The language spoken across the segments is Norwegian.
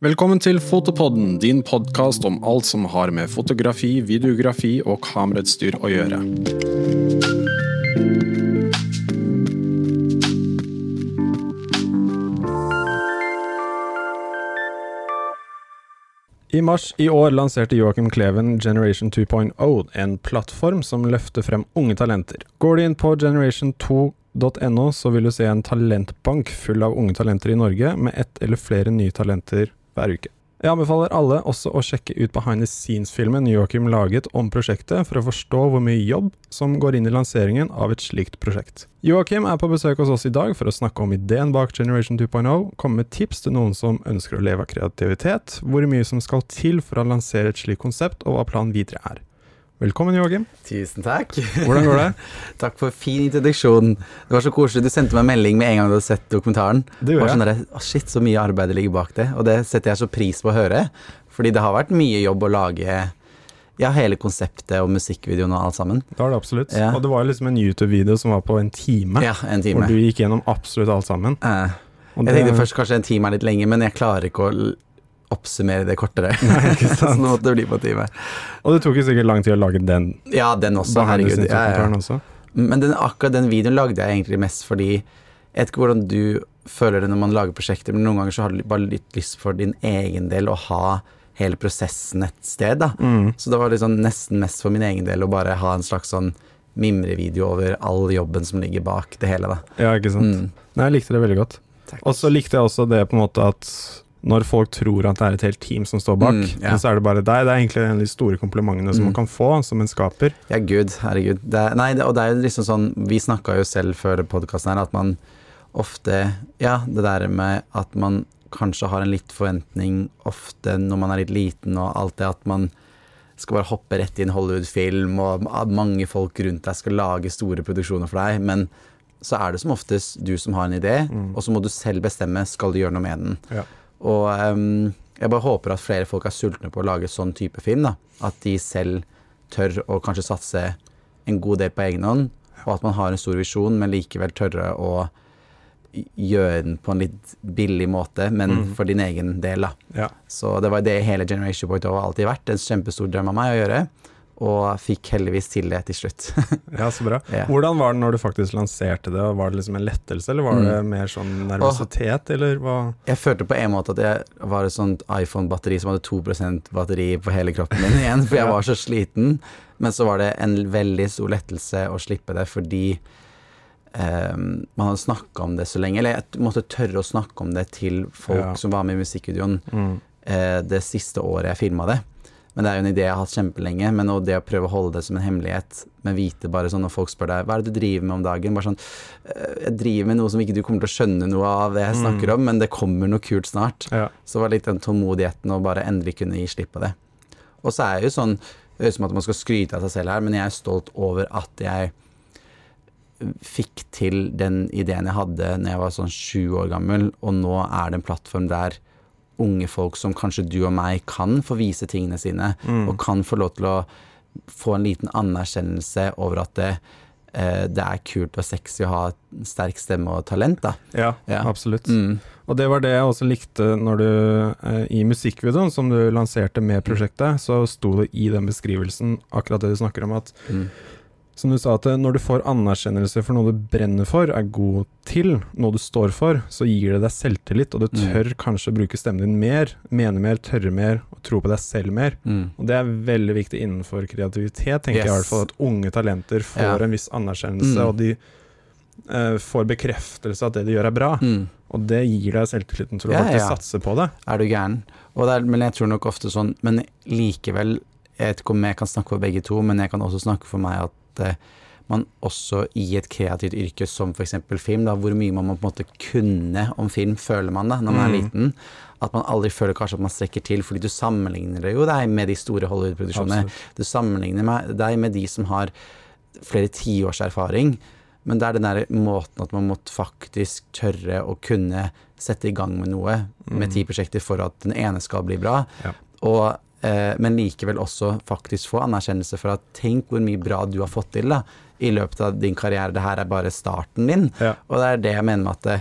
Velkommen til Fotopodden, din podkast om alt som har med fotografi, videografi og kamerautstyr å gjøre. I mars i år lanserte Joakim Kleven Generation 2.0, en plattform som løfter frem unge talenter. Går du inn på generation2.no, så vil du se en talentbank full av unge talenter i Norge, med ett eller flere nye talenter hver uke. Jeg anbefaler alle også å sjekke ut behind the scenes-filmen Joakim laget om prosjektet, for å forstå hvor mye jobb som går inn i lanseringen av et slikt prosjekt. Joakim er på besøk hos oss i dag for å snakke om ideen bak Generation 2.0, komme med tips til noen som ønsker å leve av kreativitet, hvor mye som skal til for å lansere et slikt konsept, og hva planen videre er. Velkommen, Joakim. Tusen takk. Hvordan går det? takk for fin introduksjon. Det var så koselig. Du sendte meg melding med en gang du hadde sett dokumentaren. Det gjorde jeg. Sånn der, shit, så mye arbeid ligger bak det. Og det setter jeg så pris på å høre. Fordi det har vært mye jobb å lage ja, hele konseptet og musikkvideoen og alt sammen. Det var det absolutt. Ja. Og det var liksom en YouTube-video som var på en time. Ja, en time. Hvor du gikk gjennom absolutt alt sammen. Eh. jeg tenkte først kanskje en time er litt lenge, men jeg klarer ikke å oppsummere det kortere. Nei, nå måtte det bli på time. Og det tok jo sikkert lang tid å lage den. Ja, den også. Herregud. Ja, ja. Også. Men den, akkurat den videoen lagde jeg egentlig mest fordi Jeg vet ikke hvordan du føler det når man lager prosjekter, men noen ganger så har du bare litt lyst for din egen del å ha hele prosessen et sted, da. Mm. Så det var liksom nesten mest for min egen del å bare ha en slags sånn mimrevideo over all jobben som ligger bak det hele, da. Ja, ikke sant. Mm. Nei, jeg likte det veldig godt. Og så likte jeg også det på en måte at når folk tror at det er et helt team som står bak, mm, ja. så er det bare deg. Det er egentlig en av de store komplimentene som mm. man kan få som en skaper. Ja, gud, herregud. Det er, nei, det, og det er jo liksom sånn Vi snakka jo selv før podkasten her at man ofte Ja, det der med at man kanskje har en litt forventning ofte når man er litt liten og alt det at man skal bare hoppe rett i en Hollywood-film, og mange folk rundt deg skal lage store produksjoner for deg, men så er det som oftest du som har en idé, mm. og så må du selv bestemme skal du gjøre noe med den. Ja. Og um, jeg bare håper at flere folk er sultne på å lage sånn type film. da. At de selv tør å kanskje satse en god del på egen hånd, og at man har en stor visjon, men likevel tørre å gjøre den på en litt billig måte, men mm. for din egen del. da. Ja. Så det var det hele Generation Point har alltid vært. En kjempestor drøm av meg å gjøre og fikk heldigvis til det til slutt. ja, så bra. Ja. Hvordan var det når du faktisk lanserte det? Var det liksom en lettelse, eller var mm. det mer sånn nervøsitet, eller hva? Jeg følte på en måte at jeg var et sånt iPhone-batteri som hadde 2% batteri på hele kroppen min igjen, for jeg var så sliten. Men så var det en veldig stor lettelse å slippe det, fordi um, man hadde snakka om det så lenge. Eller jeg måtte tørre å snakke om det til folk ja. som var med i musikkvideoen mm. uh, det siste året jeg filma det. Men det er jo en idé jeg har hatt kjempelenge. Men det å prøve å holde det som en hemmelighet, men vite bare sånn når folk spør deg hva er det du driver med om dagen, bare sånn «Øh, Jeg driver med noe som ikke du kommer til å skjønne noe av det jeg mm. snakker om, men det kommer noe kult snart. Ja. Så det litt den tålmodigheten å bare endelig kunne gi slipp på det. Og så er jeg jo sånn Det høres ut som at man skal skryte av seg selv her, men jeg er stolt over at jeg fikk til den ideen jeg hadde når jeg var sånn sju år gammel, og nå er det en plattform der unge folk som kanskje du og meg kan få vise tingene sine, mm. og kan få lov til å få en liten anerkjennelse over at det, eh, det er kult og sexy å ha sterk stemme og talent, da. Ja, ja. absolutt. Mm. Og det var det jeg også likte når du eh, I musikkvideoen som du lanserte med prosjektet, så sto det i den beskrivelsen akkurat det du snakker om, at mm som du sa, at når du får anerkjennelse for noe du brenner for, er god til, noe du står for, så gir det deg selvtillit, og du mm. tør mm. kanskje bruke stemmen din mer, mene mer, tørre mer, og tro på deg selv mer. Mm. Og det er veldig viktig innenfor kreativitet, tenker yes. jeg i hvert fall, at unge talenter får ja. en viss anerkjennelse, mm. og de uh, får bekreftelse at det de gjør er bra. Mm. Og det gir deg selvtilliten til å ja, faktisk ja. satse på det. Er du gæren. Er, men jeg tror nok ofte sånn Men likevel, jeg vet ikke om jeg kan snakke for begge to, men jeg kan også snakke for meg at at man også i et kreativt yrke som f.eks. film, da, hvor mye man må på en måte kunne om film, føler man da, når man er mm. liten. At man aldri føler kanskje at man strekker til, fordi du sammenligner jo deg med de store Hollywood-produksjonene. Du sammenligner deg med de som har flere tiårs erfaring. Men det er den der måten at man måtte faktisk tørre å kunne sette i gang med noe, med mm. ti prosjekter, for at den ene skal bli bra. Ja. Og men likevel også faktisk få anerkjennelse for at tenk hvor mye bra du har fått til da, i løpet av din karriere. Det her er bare starten din. Ja. Og det er det jeg mener med at det,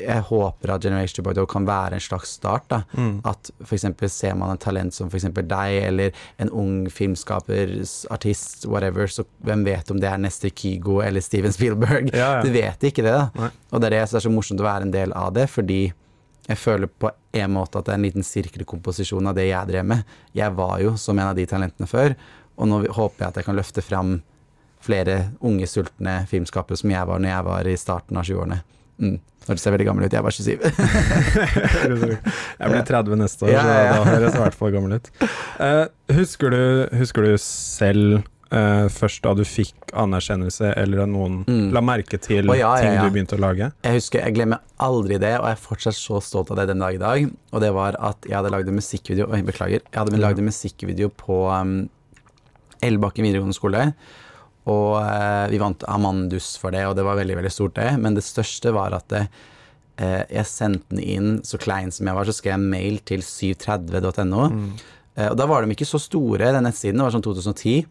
jeg håper at Generation 2.0 kan være en slags start. da, Mm. At f.eks. ser man en talent som f.eks. deg, eller en ung filmskaper, artist, whatever, så hvem vet om det er neste Kygo eller Steven Spielberg? Ja, Du vet ikke det, da. Nei. Og det er det jeg er så morsomt å være en del av det, fordi jeg føler på en måte at det er en liten sirkelkomposisjon av det jeg drev med. Jeg var jo som en av de talentene før, og nå håper jeg at jeg kan løfte fram flere unge, sultne filmskapere som jeg var når jeg var i starten av 20-årene. Mm. Når det ser veldig gammel ut. Jeg var 27. Jeg blir 30 neste år, så da høres jeg i hvert fall gammel ut. Uh, husker, du, husker du selv eh, først da du fikk anerkjennelse, eller at noen Mm. la merke til Å, ja, ja, ting du begynte å lage? Jeg husker, jeg glemmer aldri det, og jeg er fortsatt så stolt av det den dag i dag. Og det var at jeg hadde lagd en musikkvideo Oi, beklager. Jeg hadde lagd en musikkvideo på um, Elbakken videregående skole. Og uh, vi vant Amandus for det, og det var veldig veldig stort, det. Men det største var at det, uh, jeg sendte den inn, så klein som jeg var, så skrev jeg mail til 730.no. Eh, og da var de ikke så store, den nettsiden. Det var sånn 2010.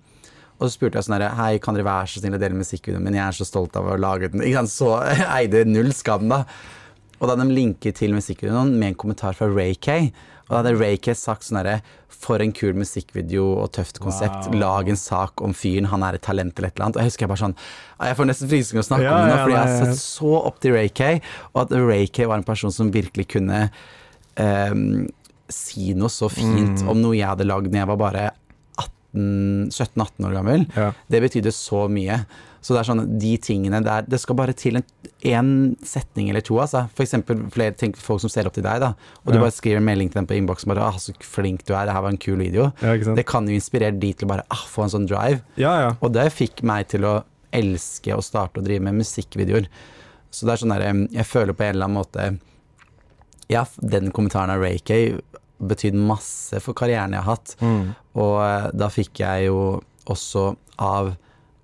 Og så spurte jeg sånn her Hei, kan dere være så snill å dele musikkvideoen min? Jeg er så stolt av å lage den. Ikke sant? Så eide null skam, da. Og da hadde de linket til musikkvideoen med en kommentar fra Ray Kay. Og da hadde Ray Kay sagt sånn herre For en kul musikkvideo og tøft konsept. Wow. Lag en sak om fyren. Han er et talent eller et eller annet. Og jeg husker jeg bare sånn «Ah, Jeg får nesten frysninger å snakke Ja, om det nå, fordi jeg har sett så opp til Ray Kay, og at Ray Kay var en person som virkelig kunne um, si noe så fint Mm. om noe jeg hadde lagd når jeg var bare 17-18 år gammel. Ja. Det betydde så mye. Så det er sånn, de tingene der Det skal bare til en, en setning eller to, altså. For eksempel flere, tenk, folk som ser opp til deg, da. Og du Ja. bare skriver en melding til dem på innboksen bare 'Å, så flink du er, det her var en kul video'. Ja? Det kan jo inspirere de til å bare ah, få en sånn drive. ja, ja. Og det fikk meg til å elske å starte å drive med musikkvideoer. Så det er sånn der, jeg føler på en eller annen måte Ja, den kommentaren av Ray Kay betydde masse for karrieren jeg har hatt. Mm. Og eh, da fikk jeg jo også av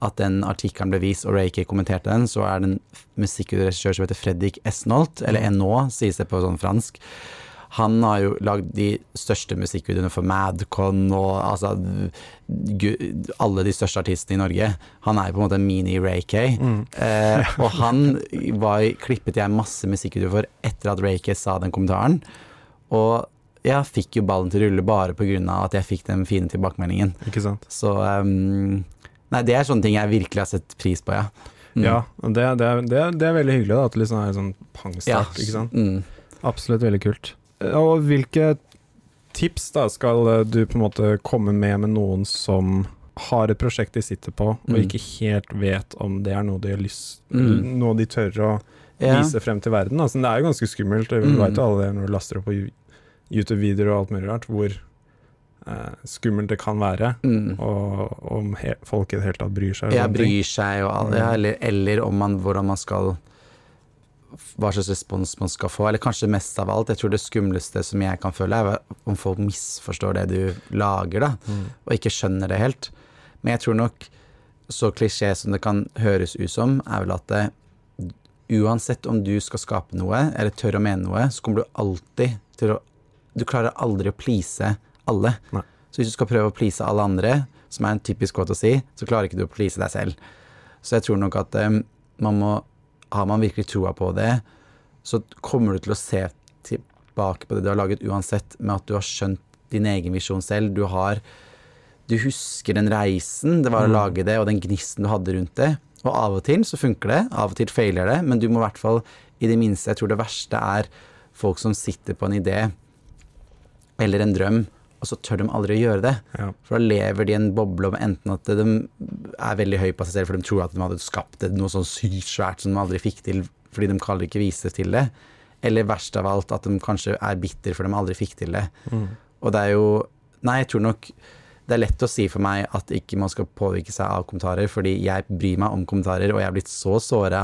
at den artikkelen ble vist, og Ray Kay kommenterte den, så er det en musikkregissør som heter Fredrik Esnolt, eller Enå, sies det på sånn fransk. Han har jo lagd de største musikkvideoene for Madcon og altså alle de største artistene i Norge. Han er jo på en måte en mini-Ray Kay. Mm. Eh, og han var, klippet jeg masse musikkvideoer for etter at Ray Kay sa den kommentaren. Og jeg fikk jo ballen til å rulle bare pga. at jeg fikk den fine tilbakemeldingen. Ikke sant? Så um, Nei, det er sånne ting jeg virkelig har sett pris på, ja. Mm. Ja, det, det, det, det er veldig hyggelig da, at det liksom er en sånn Ja, ikke sant? Mm. Absolutt veldig kult. Og hvilke tips da skal eh, du på en måte komme med med noen som har et prosjekt de sitter på, og Mm. ikke helt vet om det er noe de har lyst Mm. Noe de tør å Ja. vise frem til verden. Altså, det er jo ganske skummelt, du Mm. vet jo alle det når du laster opp på YouTube-videoer og alt mulig rart, hvor eh, skummelt det kan være, Mm. og om he folk i det hele tatt bryr seg. ting. bryr seg, og ja, eller, eller om man, hvordan man skal Hva slags respons man skal få. Eller kanskje mest av alt, jeg tror det skumleste som jeg kan føle, er om folk misforstår det du lager, da, Mm. og ikke skjønner det helt. Men jeg tror nok, så klisjé som det kan høres ut som, er vel at det, uansett om du skal skape noe, eller tør å mene noe, så kommer du alltid til å Du klarer aldri å please alle. Nei. Så hvis du skal prøve å please alle andre, som er en typisk godt å si, så klarer ikke du å please deg selv. Så jeg tror nok at um, man må Har man virkelig troa på det, så kommer du til å se tilbake på det du har laget uansett, med at du har skjønt din egen visjon selv. Du har Du husker den reisen det var å Mm. lage det, og den gnisten du hadde rundt det. Og av og til så funker det, av og til feiler det, men du må i hvert fall i det minste Jeg tror det verste er folk som sitter på en idé eller en drøm, og så tør de aldri å gjøre det. Ja. For da lever de i en boble om enten at de er veldig høy på seg selv, for de tror at de hadde skapt det, noe sånn sykt svært som de aldri fikk til, fordi de kaller ikke vise til det. Eller verst av alt, at de kanskje er bitter for de aldri fikk til det. Mm. Og det er jo Nei, jeg tror nok det er lett å si for meg at ikke man skal påvirke seg av kommentarer, fordi jeg bryr meg om kommentarer, og jeg er blitt så såra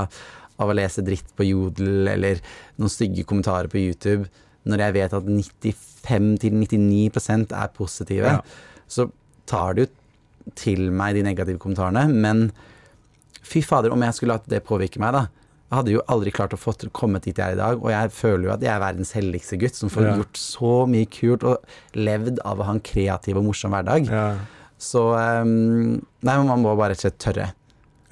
av å lese dritt på Jodel eller noen stygge kommentarer på YouTube, når jeg vet at 95-99 er positive. Ja. Så tar det jo til meg de negative kommentarene, men fy fader, om jeg skulle latt det påvirke meg, da. Jeg hadde jo aldri klart å få kommet dit jeg er i dag, og jeg føler jo at jeg er verdens heldigste gutt, som får Ja. gjort så mye kult og levd av å ha en kreativ og morsom hverdag. Ja. Så um, Nei, man må bare rett og slett tørre.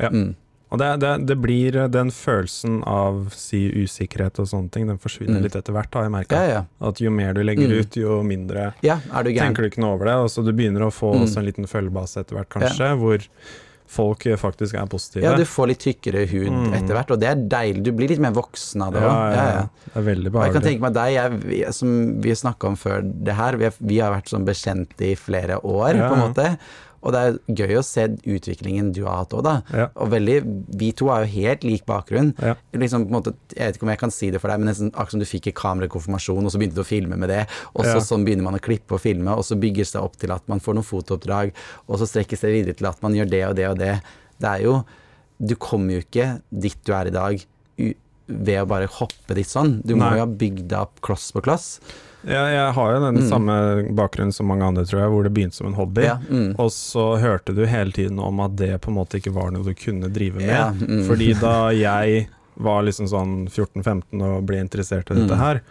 Ja. Mm. Og det, det, det blir eh, den følelsen av si usikkerhet og sånne ting, den forsvinner Mm. litt etter hvert, har jeg merka. Ja, ja. At jo mer du legger Mm. ut, jo mindre Ja, du tenker du ikke noe over det. Og så du begynner å få Mm. en liten følgebase etter hvert, kanskje, hvor folk eh, faktisk er positive. Ja, du får litt tykkere hud Mm. etter hvert, og det er deilig. Du blir litt mer voksen av det ja, òg. ja, ja. Det er veldig Og jeg kan tenke meg deg, jeg, som vi snakka om før det her, vi, har vært sånn bekjente i flere år, Ja, på en ja. måte. Og det er gøy å se utviklingen du har hatt òg, da. Ja. Og veldig, vi to har jo helt lik bakgrunn. Ja. Liksom, måte, jeg vet ikke om jeg kan si det for deg, men nesten akkurat som du fikk i kamerakonfirmasjon, og så begynte du å filme med det, og så Ja. sånn begynner man å klippe og filme, og så bygges det opp til at man får noen fotooppdrag, og så strekkes det videre til at man gjør det og det og det. Det er jo Du kommer jo ikke dit du er i dag ved å bare hoppe dit sånn. Du må Nei. jo ha bygd deg opp kloss på kloss. Jeg, jeg har jo den Mm. samme bakgrunnen som mange andre, tror jeg, hvor det begynte som en hobby. Ja, mm. Og så hørte du hele tiden om at det på en måte ikke var noe du kunne drive med. Ja, mm. Fordi da jeg var liksom sånn 14-15 og ble interessert i dette Mm. her,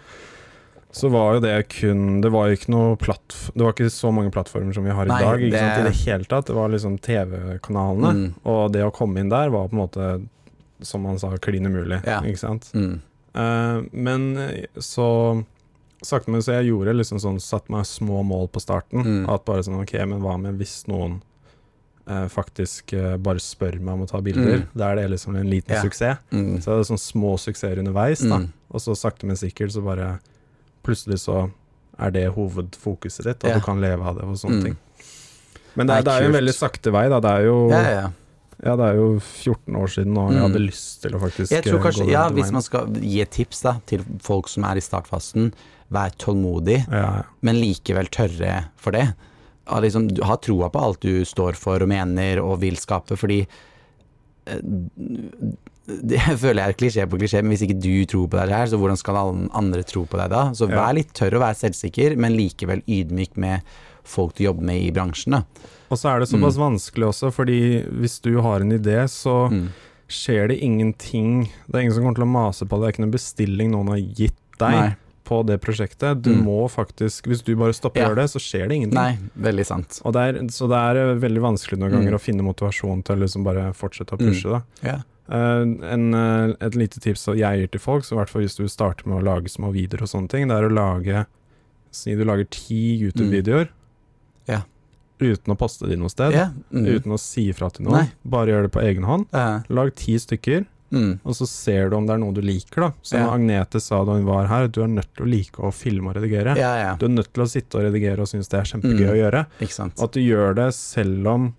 så var jo det kun Det var jo ikke noe plattf Det var ikke så mange plattformer som vi har i Nei, dag, ikke det- sant, i det hele tatt. Det var liksom TV-kanalene, Mm. og det å komme inn der var på en måte, som man sa, klin umulig, Ja. ikke sant. Eh, men så sakte, men så jeg gjorde liksom sånn, satte meg små mål på starten. Mm. At bare sånn, ok, men hva med hvis noen eh, faktisk eh, bare spør meg om å ta bilder? Mm. Da er det liksom en liten Ja. suksess. Mm. Så det er sånn små suksesser underveis, da. Mm. Og så sakte, men sikkert så bare Plutselig så er det hovedfokuset ditt, og Ja. du kan leve av det og sånne Mm. ting. Men det er, det er jo en veldig sakte vei, da. Det er jo, Ja, ja, ja. ja, det er jo 14 år siden, og jeg Mm. hadde lyst til å faktisk Jeg tror eh, kanskje, gå ja, den Hvis man skal gi et tips da til folk som er i startfasen, vær tålmodig, ja, ja. men likevel tørre for det. Liksom, du har troa på alt du står for og mener og vil skape, fordi eh, det føler jeg er klisjé på klisjé, men hvis ikke du tror på deg her, så hvordan skal alle andre tro på deg da? Så Ja. vær litt tørr og vær selvsikker, men likevel ydmyk med folk du jobber med i bransjen. da. Og så er det såpass vanskelig også, fordi hvis du har en idé, så Mm. skjer det ingenting Det er ingen som kommer til å mase på det, det er ikke noen bestilling noen har gitt deg Nei. På det prosjektet. Du Mm. må faktisk Hvis du bare stopper Ja. gjøre det, så skjer det ingenting. Nei, veldig sant. Og det er, så det er eh, veldig vanskelig noen ganger Mm. å finne motivasjon til å liksom bare fortsette å pushe. da Yeah. En, eh, et lite tips jeg gir til folk, så i hvert fall hvis du starter med å lage små videoer og sånne ting, det er å lage Si du lager ti YouTube-videoer Mm. Ja. uten å poste de noe sted, yeah. Mm. uten å si ifra til noen. Nei. Bare gjør det på egen hånd. Ja. Lag ti stykker, Mm. og så ser du om det er noe du liker, da. Som Ja. Agnete sa da hun var her, du er nødt til å like å filme og redigere. ja, ja. Du er nødt til å sitte og redigere og synes det er kjempegøy Mm. å gjøre. Og at du gjør det selv om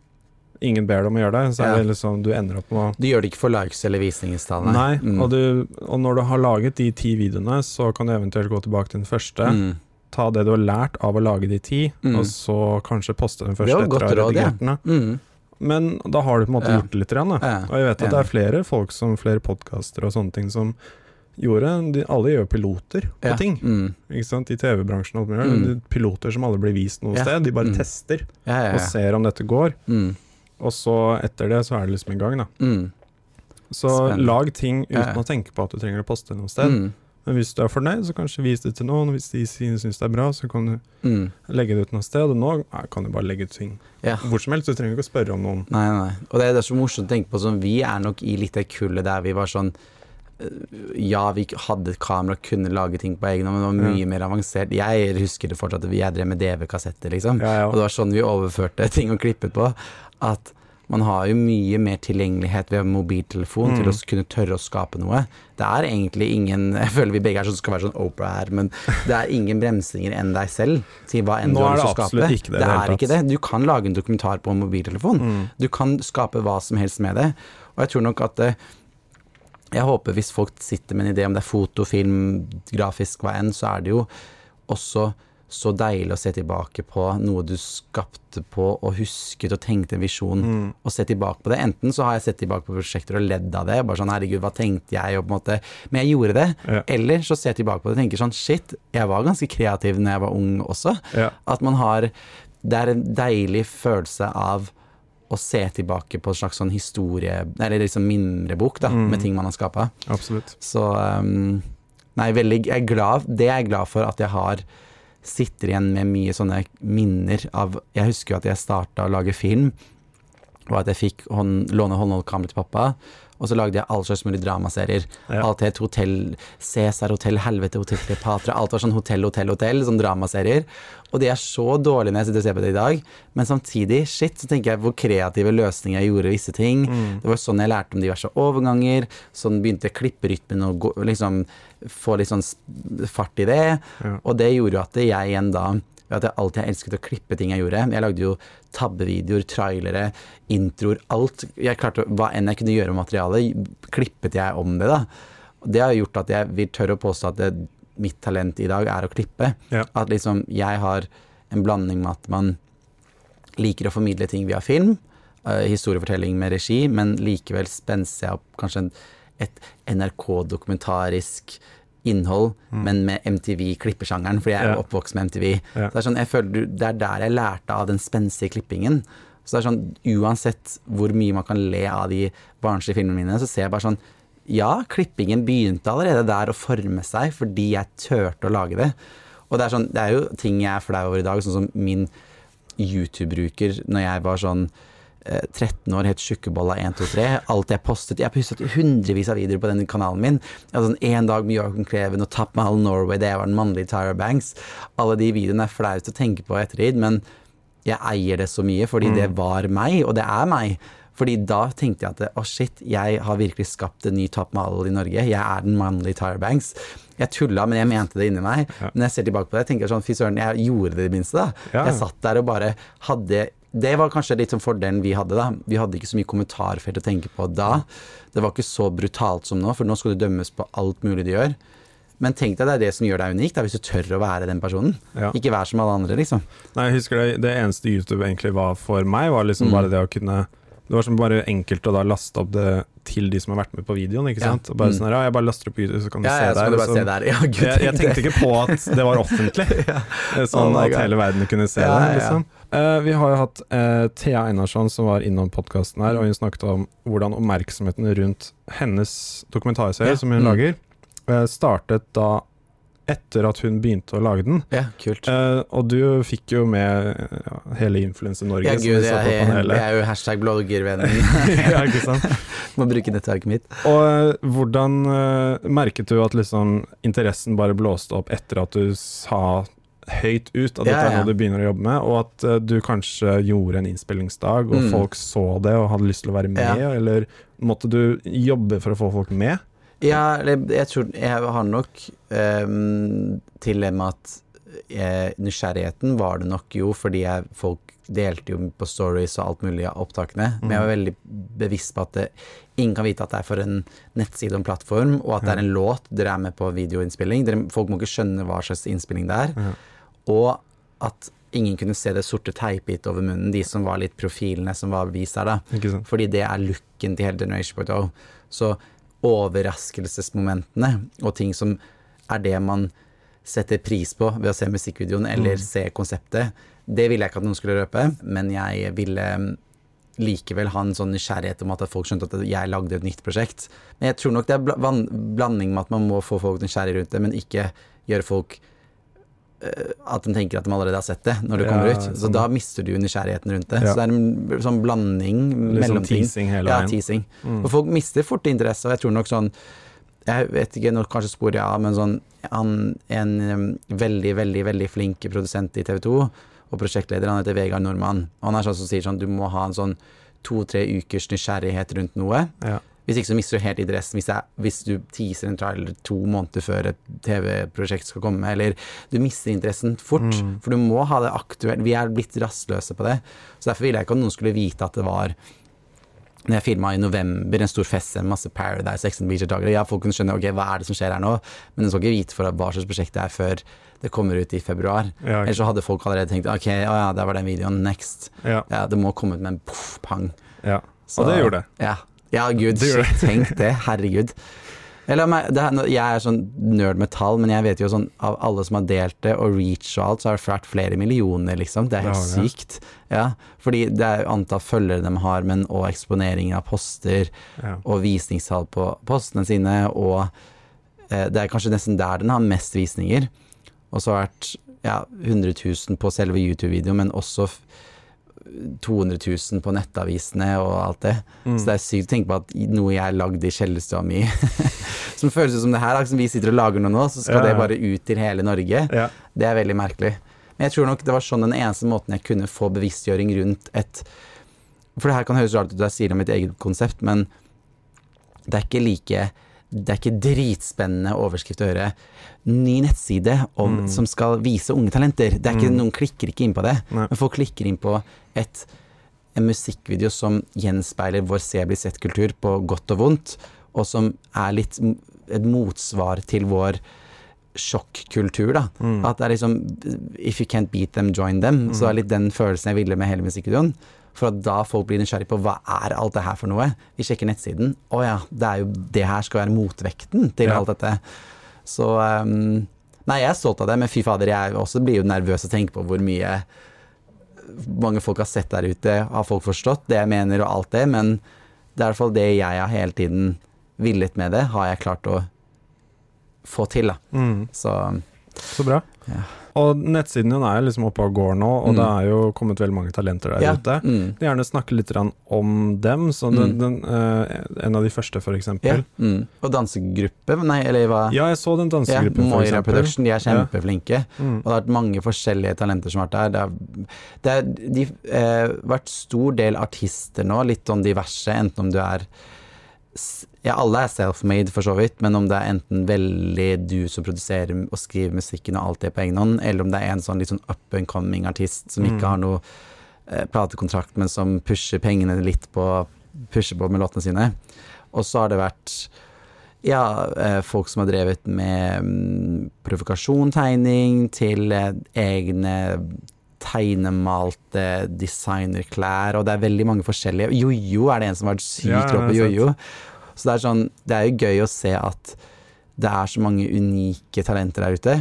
ingen ber deg om å gjøre det, så er det liksom du ender opp med å Du gjør det ikke for likes eller visningstall, Nei, Mm. og, du, og når du har laget de ti videoene, så kan du eventuelt gå tilbake til den første. Mm. Ta det du har lært av å lage de ti, Mm. og så kanskje poste den første etter å ha redigert den. Mm. Men da har du på en måte gjort det litt. Igjen, Og jeg vet at det er flere folk som flere podkaster og sånne ting som gjorde de, Alle gjør piloter på Ja. ting. Mm. Ikke sant? I TV-bransjen. Mm. Er Piloter som alle blir vist noe Ja. sted. De bare Mm. tester Ja, og ser om dette går. Mm. Og så etter det så er det liksom i gang, da. Mm. Så Spennende. lag ting uten å tenke på at du trenger å poste noe sted. Men hvis du er fornøyd, så kanskje vis det til noen. Hvis de syns det er bra, så kan du Mm. legge det ut noe sted. Og nå ja, kan du bare legge ut ting Ja. hvor som helst. Du trenger ikke å spørre om noen. Nei, nei. Og det er, det er så morsomt å tenke på sånn, Vi er nok i litt det kullet der vi var sånn eh, Ja, vi hadde et kamera og kunne lage ting på egen hånd, men det var mye Ja. mer avansert. Jeg husker det fortsatt, jeg drev med DV-kassetter, liksom. Ja, Og det var sånn vi overførte ting og klippet på. At man har jo mye mer tilgjengelighet ved mobiltelefon Mm. til å kunne tørre å skape noe. Det er egentlig ingen Jeg føler vi begge er sånn skal være sånn Opera her, men det er ingen bremsinger enn deg selv til hva enn Nå du har lyst det til å skape. ikke det det det er ikke det. Du kan lage en dokumentar på en mobiltelefon. Mm. Du kan skape hva som helst med det. Og jeg tror nok at eh, Jeg håper hvis folk sitter med en idé om det er foto, film, grafisk, hva enn, så er det jo også så deilig å se tilbake på noe du skapte på og husket og tenkte en visjon, Mm. og se tilbake på det. Enten så har jeg sett tilbake på prosjekter og ledd av det, bare sånn herregud, hva tenkte jeg, og på en måte Men jeg gjorde det. Ja. Eller så ser jeg tilbake på det og tenker sånn shit, jeg var ganske kreativ når jeg var ung også. Ja. At man har Det er en deilig følelse av å se tilbake på en slags sånn historie Eller liksom mindrebok, da, Mm. med ting man har skapa. Så um, Nei, veldig jeg er glad Det er jeg glad for at jeg har Sitter igjen med mye sånne minner av Jeg husker jo at jeg starta å lage film, og at jeg fikk hånd, låne håndholdkamera til pappa, og så lagde jeg all slags mulig dramaserier. Ja. Alt het Hotell Cæsar, Hotell Helvete, Hotell Cleopatra. Alt var sånn hotell, hotell, hotell, sånn dramaserier. Og de er så dårlige når jeg sitter og ser på det i dag, men samtidig, shit, så tenker jeg hvor kreative løsninger jeg gjorde visse ting. Mm. Det var sånn jeg lærte om diverse overganger. Sånn begynte klipperytmen å gå, liksom få litt sånn fart i det. Ja. Og det gjorde jo at jeg igjen da at jeg alltid elsket å klippe ting jeg gjorde. Jeg lagde jo tabbevideoer, trailere, introer, alt. Jeg klarte, Hva enn jeg kunne gjøre med materialet, klippet jeg om det, da. Det har gjort at jeg vil tørre å påstå at det, mitt talent i dag er å klippe. Ja. At liksom jeg har en blanding med at man liker å formidle ting via film, uh, historiefortelling med regi, men likevel spenser jeg opp kanskje en, et NRK-dokumentarisk innhold, men med MTV-klippesjangeren, fordi jeg er Mm. Ja. oppvokst med MTV. Ja. Så det er sånn, føler Det er der jeg lærte av den spenstige klippingen. Så det er sånn, uansett hvor mye man kan le av de barnslige filmene mine, så ser jeg bare sånn Ja, klippingen begynte allerede der å forme seg fordi jeg turte å lage det. Og det er, sånn, det er jo ting jeg er flau over i dag, sånn som min YouTube-bruker når jeg var sånn 13 år, het Tjukkebolla 123. Alt jeg postet Jeg har pustet hundrevis av videoer på den kanalen min. Jeg hadde sånn En dag med Joachim Kleven og Top Mahal Norway, det jeg var den mannlige Tyra Banks. Alle de videoene er flaut å tenke på i ettertid, men jeg eier det så mye fordi det var meg, og det er meg. Fordi da tenkte jeg at å shit, jeg har virkelig skapt en ny Top Model i Norge. Jeg er den mannlige Tyra Banks. Jeg tulla, men jeg mente det inni meg. Ja. Men jeg ser tilbake på det, jeg tenker jeg sånn, fy søren, jeg gjorde det i det minste, da. Ja. Jeg satt der og bare hadde Det var kanskje litt sånn fordelen vi hadde, da. Vi hadde ikke så mye kommentarfelt å tenke på da. Det var ikke så brutalt som nå, for nå skal du dømmes på alt mulig du gjør. Men tenk deg det er det som gjør deg unik, da, hvis du tør å være den personen. Ja. Ikke vær som alle andre, liksom. Nei, jeg husker det, det eneste YouTube egentlig var for meg, var liksom Mm. bare det å kunne Det var som bare enkelt å da laste opp det til de som har vært med på videoen, ikke Ja. sant. Og bare Mm. sånn her, ja, jeg bare laster opp på YouTube, så kan du Ja, se ja, så der. du bare så- se der. Ja, gud, jeg, jeg tenkte ikke på at det var offentlig, ja. sånn Oh at hele verden kunne se Ja, det. ja, ja. Liksom. Eh, vi har jo hatt uh, Thea Einarsson som var innom podkasten her, og hun snakket om hvordan oppmerksomheten rundt hennes dokumentarserie Ja. som hun Mm. lager, uh, startet da etter at hun begynte å lage den. Ja, kult. Eh, og du fikk jo med ja, hele Influenser-Norge. Ja, gud, jeg, jeg, jeg er jo hashtag bloggervennen. ja, ikke sant? Må bruke nettverket mitt. Og eh, hvordan eh, merket du at liksom interessen bare blåste opp etter at du sa høyt ut at dette Ja, er ja. noe du begynner å jobbe med, og at uh, du kanskje gjorde en innspillingsdag, og Mm. folk så det og hadde lyst til å være med, eller måtte du jobbe for å få folk med? Ja, jeg, jeg tror Jeg har nok um, til det med at eh, nysgjerrigheten var det nok jo, fordi jeg, folk delte jo på stories og alt mulig av opptakene. Men jeg var veldig bevisst på at det, ingen kan vite at det er for en nettside og en plattform, og at det er en låt. Dere er med på videoinnspilling. Dere, folk må ikke skjønne hva slags innspilling det er. Ja. Og at ingen kunne se det sorte teipet over munnen, de som var litt profilene som var vist der, da. Fordi det er looken til hele Generation Point O. Så overraskelsesmomentene og ting som er det man setter pris på ved å se musikkvideoen eller se konseptet, det ville jeg ikke at noen skulle røpe, men jeg ville mm, likevel ha en sånn nysgjerrighet om at folk skjønte at jeg lagde et nytt prosjekt. Men jeg tror nok det er bl blanding med at man må få folk nysgjerrige rundt det, men ikke gjøre folk eh, at de tenker at de allerede har sett det når det Ja, kommer ut. Så sånn. da mister du nysgjerrigheten rundt det. Ja. Så det er en sånn blanding Litt mellom sånn ting. teasing hele veien. Ja, teasing. Mm. Og folk mister fort interesse, og jeg tror nok sånn Jeg vet ikke, nå kanskje sporer jeg av, men sånn han, En um, veldig, veldig, veldig flink produsent i TV 2 og prosjektleder, han heter Vegard Nordmann. Og han er sånn som sier sånn Du må ha en sånn to-tre ukers nysgjerrighet rundt noe. Ja. Hvis ikke så mister du helt interessen hvis, hvis du teaser en trailer to måneder før et TV-prosjekt skal komme, eller du mister interessen fort. Mm. For du må ha det aktuelt. Vi er blitt rastløse på det. Så derfor ville jeg ikke at noen skulle vite at det var når jeg filma i november, en stor fest med masse Paradise, Ex on Beach-deltakere, ja, folk kunne skjønne ok, hva er det som skjer her nå, men de skal ikke vite for hva slags prosjekt det er før det kommer ut i februar. Ja, Ellers så hadde folk allerede tenkt ok, å ja, der var den videoen, next. ja, Ja, det må komme ut med en poff, pang. ja. Så- Og det gjorde det. Ja, ja gud, Det shit, tenk det, herregud. Eller, det er, jeg er sånn nerd med tall, men jeg vet jo sånn av alle som har delt det, og reach og alt, så har det vært flere millioner, liksom. Det er helt Ja, det. sykt. Ja, fordi det er antall følgere de har, men og eksponering av poster, Ja. og visningstall på postene sine, og eh, det er kanskje nesten der den har mest visninger. Og så har det vært ja, 100 000 på selve YouTube-videoen, men også 200 000 på nettavisene og alt det. Mm. Så det er sykt å tenke på at noe jeg lagde i kjellerstua mi, som føles som det her, som vi sitter og lager noe nå, så skal Ja, det bare ut til hele Norge. Ja. Det er veldig merkelig. Men jeg tror nok det var sånn den eneste måten jeg kunne få bevisstgjøring rundt et For det her kan høres rart ut jeg sier det om mitt eget konsept, men det er ikke like Det er ikke dritspennende overskrift å høre. Ny nettside om, Mm. som skal vise unge talenter. Det er ikke, Mm. Noen klikker ikke inn på det, Nei. men folk klikker inn på et, en musikkvideo som gjenspeiler vår se bli sett-kultur på godt og vondt, og som er litt et motsvar til vår sjokkkultur, da. Mm. At det er liksom If you can't beat them, join them. Så det er litt den følelsen jeg ville med hele musikkvideoen. For at da folk blir nysgjerrig på hva er alt det her for noe. Vi sjekker nettsiden. Å ja, det er jo det her skal være motvekten til Ja. alt dette. Så um, Nei, jeg er stolt av det, men fy fader, jeg også blir jo nervøs og tenker på hvor mye mange folk har sett der ute. Har folk forstått det jeg mener og alt det? Men det er i hvert fall det jeg har hele tiden villet med det, har jeg klart å få til, da. Mm. Så Så bra. Ja. Og nettsiden din er liksom oppe og går nå, og Mm. det er jo kommet veldig mange talenter der ja. ute. Mm. Vil gjerne snakke litt om dem. Så den, Mm. den, uh, en av de første, for Ja. eksempel. Mm. Og dansegruppe, nei, eller hva? Ja, jeg så den Ja, dansegruppen, for Moira eksempel. Production, de er kjempeflinke. Mm. Og det har vært mange forskjellige talenter som har vært der. Det har de, eh, vært stor del artister nå, litt sånn diverse, enten om du er Ja, alle er self-made, for så vidt, men om det er enten veldig du som produserer og skriver musikken og alt det på egen hånd, eller om det er en sånn litt sånn up and coming artist som ikke Mm. har noe eh, platekontrakt, men som pusher pengene litt på Pusher på med låtene sine. Og så har det vært ja, eh, folk som har drevet med mm, provokasjontegning til eh, egne tegnemalte designerklær, og det er veldig mange forskjellige. Jojo er det en som har vært sykt rå på jojo. Så det er sånn, det er jo gøy å se at det er så mange unike talenter der ute.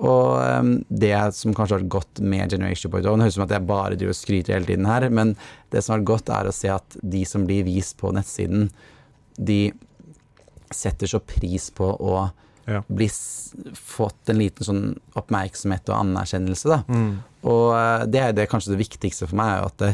Og ehm, det som kanskje har vært godt med Generation Point, og det høres ut som at jeg bare driver og skryter hele tiden her, men det som har vært godt, er å se at de som blir vist på nettsiden, de setter så pris på å Ja. bli fått en liten sånn oppmerksomhet og anerkjennelse, da. Mm. Og eh, det er det kanskje det viktigste for meg, at det,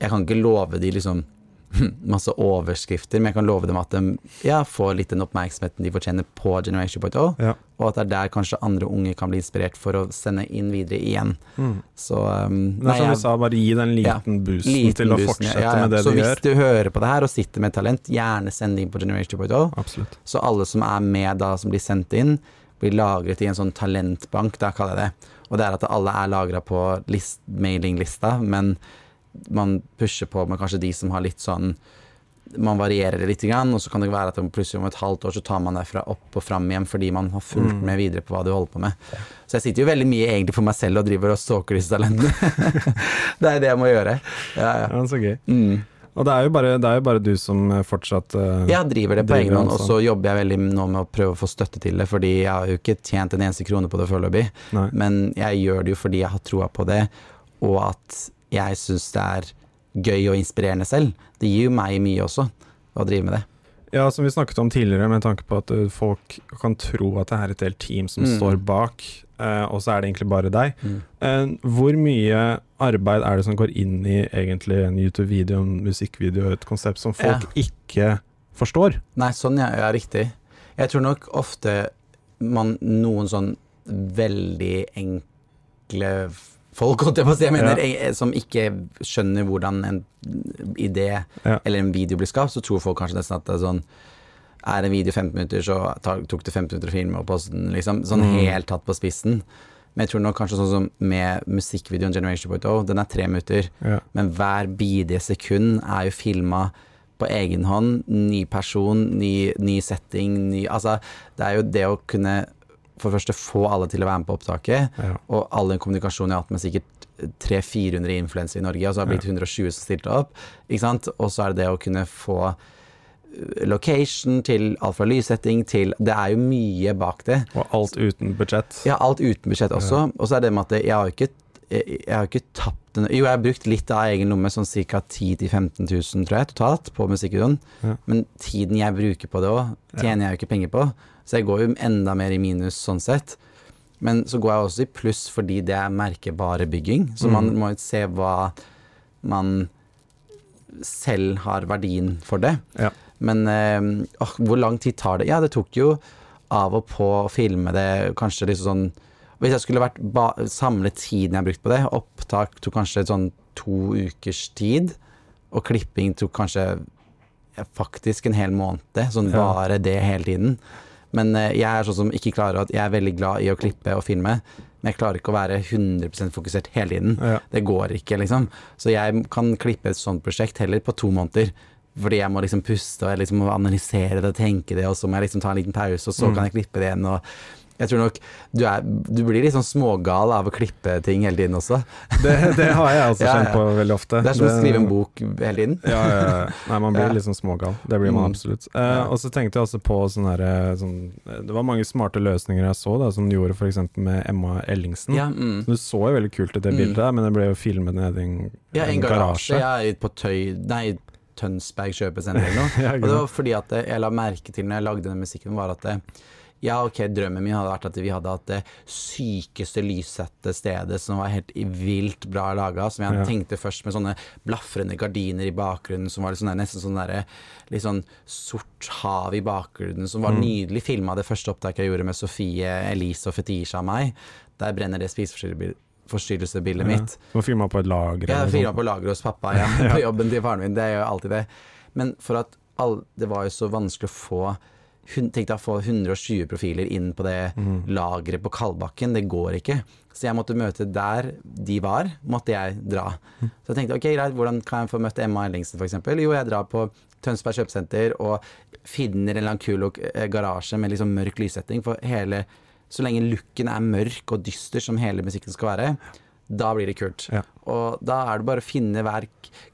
jeg kan ikke love de liksom masse overskrifter, men jeg kan love dem at de ja, får litt den oppmerksomheten de fortjener på Generation Point O, Ja. og at det er der kanskje andre unge kan bli inspirert for å sende inn videre igjen. Mm. Så um, er som du sa, bare gi den Ja, liten boosten liten til å boosten, fortsette ja, ja. med det Så du hvis du hører på det her og sitter med talent, gjerne send inn på Generation Point O. Absolutt. Så alle som er med da, som blir sendt inn, blir lagret i en sånn talentbank, da kaller jeg det. Og det er at alle er lagra på list, mailinglista, men man pusher på med kanskje de som har litt sånn Man varierer det litt, og så kan det være at plutselig om et halvt år så tar man det fra opp og fram igjen fordi man har fulgt Mm. med videre på hva du holder på med. Så jeg sitter jo veldig mye egentlig for meg selv og driver og stalker disse talentene. det er det jeg må gjøre. Ja, ja. Ja, så gøy. Mm. Og det er jo bare, det er jo bare du som eh, fortsatt uh, Jeg driver det på egen hånd, og så jobber jeg veldig nå med å prøve å få støtte til det, fordi jeg har jo ikke tjent en eneste krone på det foreløpig. Men jeg gjør det jo fordi jeg har troa på det, og at jeg syns det er gøy og inspirerende selv. Det gir jo meg mye også, å drive med det. Ja, som vi snakket om tidligere, med tanke på at eh, folk kan tro at det er et helt team som Mm. står bak, eh, og så er det egentlig bare deg. Mm. Eh, hvor mye arbeid er det som går inn i egentlig en YouTube-video, en musikkvideo, et konsept som folk ikke forstår? Nei, sånn ja, ja, riktig. Jeg tror nok ofte man noen sånn veldig enkle folk, holdt jeg på å si, jeg mener, eh, som ikke skjønner hvordan en idé Ja. eller en video blir skapt, så tror folk kanskje nesten at det er sånn Er en video 15 minutter, så tok det 15 minutter å filme og poste den, liksom. Sånn Mm. helt tatt på spissen. Men jeg tror nok kanskje sånn som med musikkvideoen Generation Point O, den er tre minutter. Ja. Men hver bidige sekund er jo filma på egen hånd. Ny person, ny, ny setting, ny Altså, det er jo det å kunne for det første få alle til å være med på opptaket, Ja. og all den kommunikasjonen jeg har hatt med sikkert 300-400 influensere i Norge, og så har det blitt 120 som stilte opp, og så er det det å kunne få uh, location til alt fra lyssetting til Det er jo mye bak det. Og alt uten budsjett. Ja, alt uten budsjett også. Og så er det med at jeg har jo ikke, jeg, har ikke tapt den Jo, jeg har brukt litt av egen lomme, sånn ca. 10 000-15 000, tror jeg, totalt, på musikkvideoen. Ja. Men tiden jeg bruker på det òg, tjener jeg jo ikke penger på. Så jeg går jo enda mer i minus sånn sett. Men så går jeg også i pluss fordi det er merkebare bygging. Så man Mm. må jo se hva man selv har verdien for det. Ja. Men øh, hvor lang tid tar det? Ja, det tok jo av og på å filme det kanskje liksom sånn Hvis jeg skulle vært ba samle tiden jeg har brukt på det, opptak tok kanskje sånn to ukers tid, og klipping tok kanskje ja, faktisk en hel måned. Sånn bare det hele tiden. Men eh, jeg er sånn som ikke klarer at Jeg er veldig glad i å klippe og filme, men jeg klarer ikke å være 100% fokusert hele tiden. Ja. Det går ikke, liksom. Så jeg kan klippe et sånt prosjekt heller på to måneder. Fordi jeg må liksom puste og jeg liksom må analysere det og tenke det, og så må jeg liksom ta en liten pause, og så Mm. kan jeg klippe det igjen. Og jeg tror nok du, er, du blir litt sånn smågal av å klippe ting hele tiden også. Det, det har jeg altså Ja, kjent ja. på veldig ofte. Det er som å skrive en bok hele tiden. Ja, ja, ja. Nei, man blir Ja. litt sånn smågal. Det blir man Mm. absolutt. Eh, Og så tenkte jeg også på sånn herre sånn, Det var mange smarte løsninger jeg så, da, som du gjorde f.eks. med Emma Ellingsen. Ja, mm. Du så jo veldig kult ut, det Mm. bildet, der, men det ble jo filmet nede i en, ja en en garasje. Ja, i- på Tøy... Nei, Tønsberg kjøpesenter eller noe. Ja, Og det var fordi at det- jeg la merke til når jeg lagde den musikken, var at det, ja, ok, drømmen min hadde vært at vi hadde hatt det sykeste lyssette stedet som var helt vilt bra laga. Som jeg Ja. tenkte først med sånne blafrende gardiner i bakgrunnen som var sånne, sånn der, nesten sånn derre litt sånn sort hav i bakgrunnen, som var Mm. nydelig filma. Det første opptaket jeg gjorde med Sofie Elise og Fetisha og meg. Der brenner det spiseforstyrrelsesbildet Ja. mitt. Du må filme på et lager. Ja, filma på lageret hos pappa, ja, på jobben til faren min. Det gjør jo alltid det. Men for at all, det var jo så vanskelig å få Tenk deg å få 120 profiler inn på det Mm. lageret på Kalbakken. Det går ikke. Så jeg måtte møte der de var, måtte jeg dra. Mm. Så jeg tenkte ok, greit, hvordan kan jeg få møtt Emma Ellingsen f.eks.? Jo, jeg drar på Tønsberg kjøpesenter og finner en eller annen kul eh, garasje med liksom mørk lyssetting. For hele Så lenge looken er mørk og dyster, som hele musikken skal være, da blir det kult. Ja. Og da er det bare å finne hver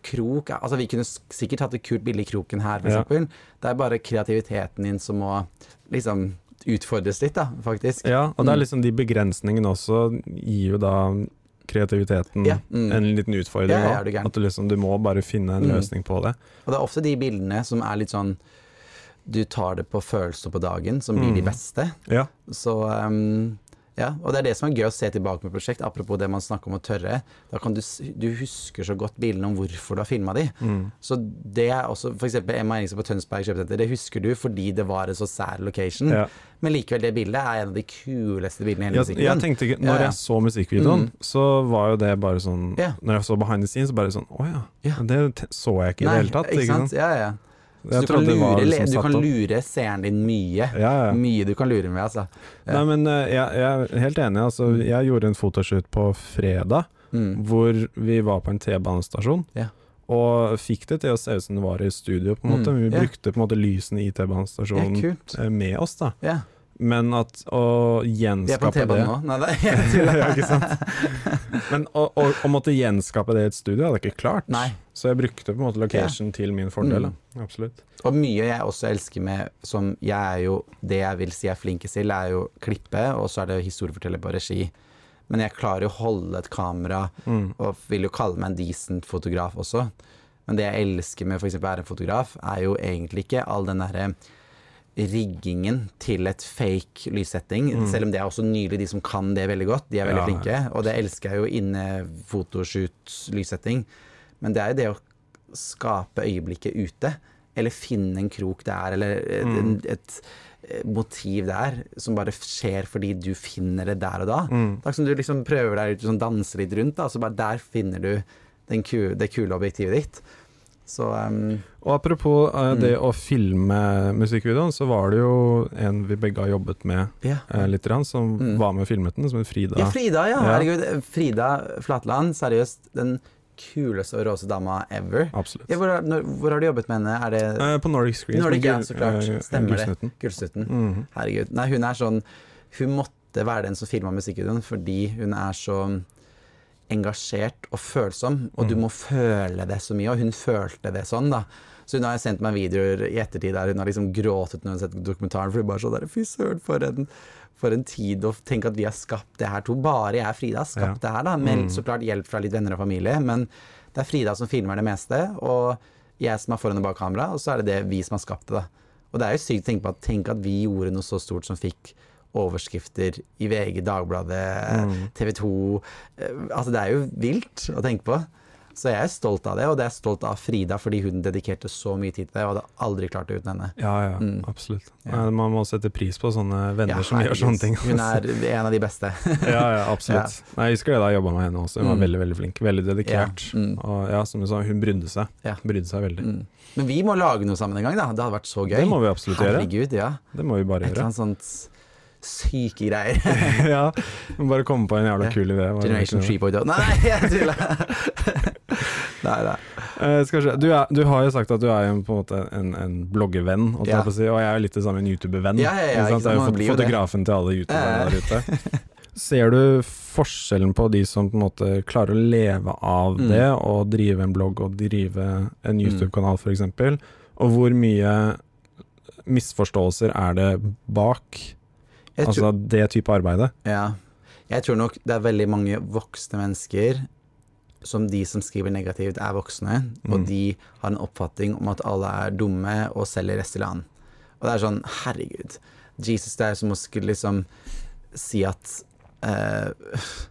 krok Altså Vi kunne sikkert hatt et kult bilde i kroken her, f.eks. Ja. Det er bare kreativiteten din som må liksom utfordres litt, da, faktisk. Ja, og det er Mm. liksom de begrensningene også gir jo da kreativiteten Ja, mm. en liten utfordring. Ja, du. At du liksom, du må bare finne en Mm. løsning på det. Og det er ofte de bildene som er litt sånn Du tar det på følelser på dagen, som blir de Mm. beste. Ja, Så um, ja, og det er det som er gøy å se tilbake med prosjekt. Apropos det man snakker om å tørre. Da kan du, du husker så godt bildene om hvorfor du har filma de. mm. Så det er også For eksempel Emma Eriksen på Tønsberg kjøpesenter. Det husker du fordi det var en så sær location. ja. Men likevel, det bildet er en av de kuleste bildene i hele musikken. jeg tenkte ikke, Når jeg så musikkvideoen, Mm. så var jo det bare sånn. Når jeg så behind the scenes, så bare sånn Å ja. Det så jeg ikke i det hele tatt. Ikke sant? Ja, ja. Så du kan, lure, liksom du kan lure seeren din mye. Ja, ja. Mye du kan lure med, altså. Nei, men eh, jeg, jeg er helt enig. Altså, jeg gjorde en fotoshoot på fredag, Mm. hvor vi var på en T-banestasjon. Ja. Og fikk det til å se ut som det var i studio, på en måte. Mm, Vi brukte på en måte lysene i T-banestasjonen eh, med oss, da. Ja. Men at å Vi er på en gjenskape T-bane det nå. Nei, ja, ikke sant? Men å, å, å måtte gjenskape det i et studio hadde jeg ikke klart. Nei. Så jeg brukte på en måte location til min fordel. Mm. Absolutt. Og mye jeg også elsker med som jeg er jo Det jeg vil si jeg er flinkest til, er jo klippe, og så er det historieforteller på regi. Men jeg klarer jo å holde et kamera, Mm. og vil jo kalle meg en decent fotograf også. Men det jeg elsker med f.eks. å være en fotograf, er jo egentlig ikke all den derre riggingen til et fake lyssetting. Mm. Selv om det er også nylig, de som kan det veldig godt. De er veldig Ja. flinke. Og det elsker jeg jo inne fotoshoot-lyssetting. Men det er jo det å skape øyeblikket ute. Eller finne en krok der, eller Mm. et, et motiv der, som bare skjer fordi du finner det der og da. Mm. Det er som du liksom prøver deg ut, sånn danser litt rundt, da, så bare der finner du den ku, det kule objektivet ditt. Så um, Og apropos eh, Mm. det å filme musikkvideoen, så var det jo en vi begge har jobbet med yeah. uh, litt, som Mm. var med og filmet den, som het Frida. Ja, Frida, ja. Herregud. Frida Flatland, seriøst den kuleste og råeste dama ever. Absolutt. Ja, hvor, når, hvor har du jobbet med henne? Er det Eh, på Nordic Screen. Nordic, ja, så klart. Stemmer Stemmer det. Gullsnutten. Mm. Herregud. Nei, hun er sånn Hun måtte være den som filma musikkvideoen fordi hun er så engasjert og følsom, og du Mm. må føle det så mye, og hun følte det sånn, da. Så hun har sendt meg videoer i ettertid der hun har liksom gråtet når hun har sett dokumentaren, for hun bare sånn der Fy søren, for en, for en tid, og tenk at vi har skapt det her to. Bare jeg og Frida har skapt det her, da. Med Mm. så klart hjelp fra litt venner og familie, men det er Frida som filmer det meste, og jeg som er foran og bak kamera, og så er det det vi som har skapt det, da. Og det er jo sykt å tenke på at tenk at vi gjorde noe så stort som fikk overskrifter i VG, Dagbladet, Mm. TV 2 Altså, det er jo vilt å tenke på. Så jeg er stolt av det, og det er stolt av Frida fordi hun dedikerte så mye tid til det, og hadde aldri klart det uten henne. Ja, ja, Mm. absolutt. Ja. Man må sette pris på sånne venner Ja, som gjør sånne ting. Hun er en av de beste. ja, ja, absolutt. Nei, jeg husker det da jeg jobba med henne også. Hun var Mm. veldig veldig flink. Veldig dedikert. Ja, mm. Og ja, som du sa, hun brydde seg. Ja. Brydde seg veldig. Mm. Men vi må lage noe sammen en gang, da. Det hadde vært så gøy. Det må vi absolutt gjøre. Herregud, ja. Det må vi bare Et eller annet sånt syke greier. ja, må bare komme på en jævla kul idé. Generation ikke noe. 3.0. Nei, jeg tuller! nei, nei. Uh. Du, er, du har jo sagt at du er en, på en måte en, en bloggervenn, Ja. og jeg er jo litt det samme en YouTuber-venn. Ja, ja, ja, Jeg er jo fotografen det. til alle youtuberne der ute. Ser du forskjellen på de som på en måte klarer å leve av Mm. det, og drive en blogg og drive en Mm. YouTube-kanal f.eks., og hvor mye misforståelser er det bak altså det type arbeidet? ja. jeg tror nok det er veldig mange voksne mennesker som de som skriver negativt, er voksne, og Mm. de har en oppfatning om at alle er dumme og selger Restylane. Og det er sånn, herregud. Jesus, det er som å skulle liksom si at uh,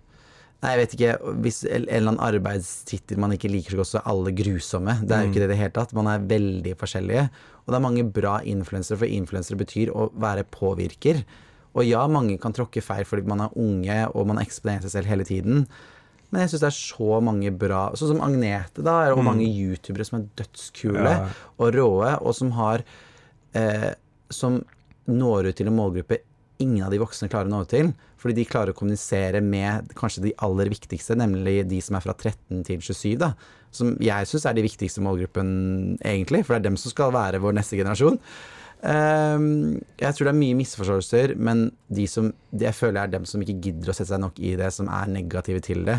Nei, jeg vet ikke. Hvis en eller annen arbeidstittel man ikke liker så godt, så er alle grusomme. Det er jo Mm. ikke det i det hele tatt. Man er veldig forskjellige. Og det er mange bra influensere, for influensere betyr å være påvirker. Og ja, mange kan tråkke feil fordi man er unge og man eksponerer seg selv hele tiden. Men jeg syns det er så mange bra Sånn som Agnete, da, og Mm. mange youtubere som er dødskule Ja. og råe, og som har eh, Som når ut til en målgruppe ingen av de voksne klarer å nå ut til. Fordi de klarer å kommunisere med kanskje de aller viktigste, nemlig de som er fra 13 til 27. da. Som jeg syns er de viktigste målgruppen, egentlig. For det er dem som skal være vår neste generasjon. Ehm, jeg tror det er mye misforståelser, men de som det jeg føler er dem som ikke gidder å sette seg nok i det, som er negative til det.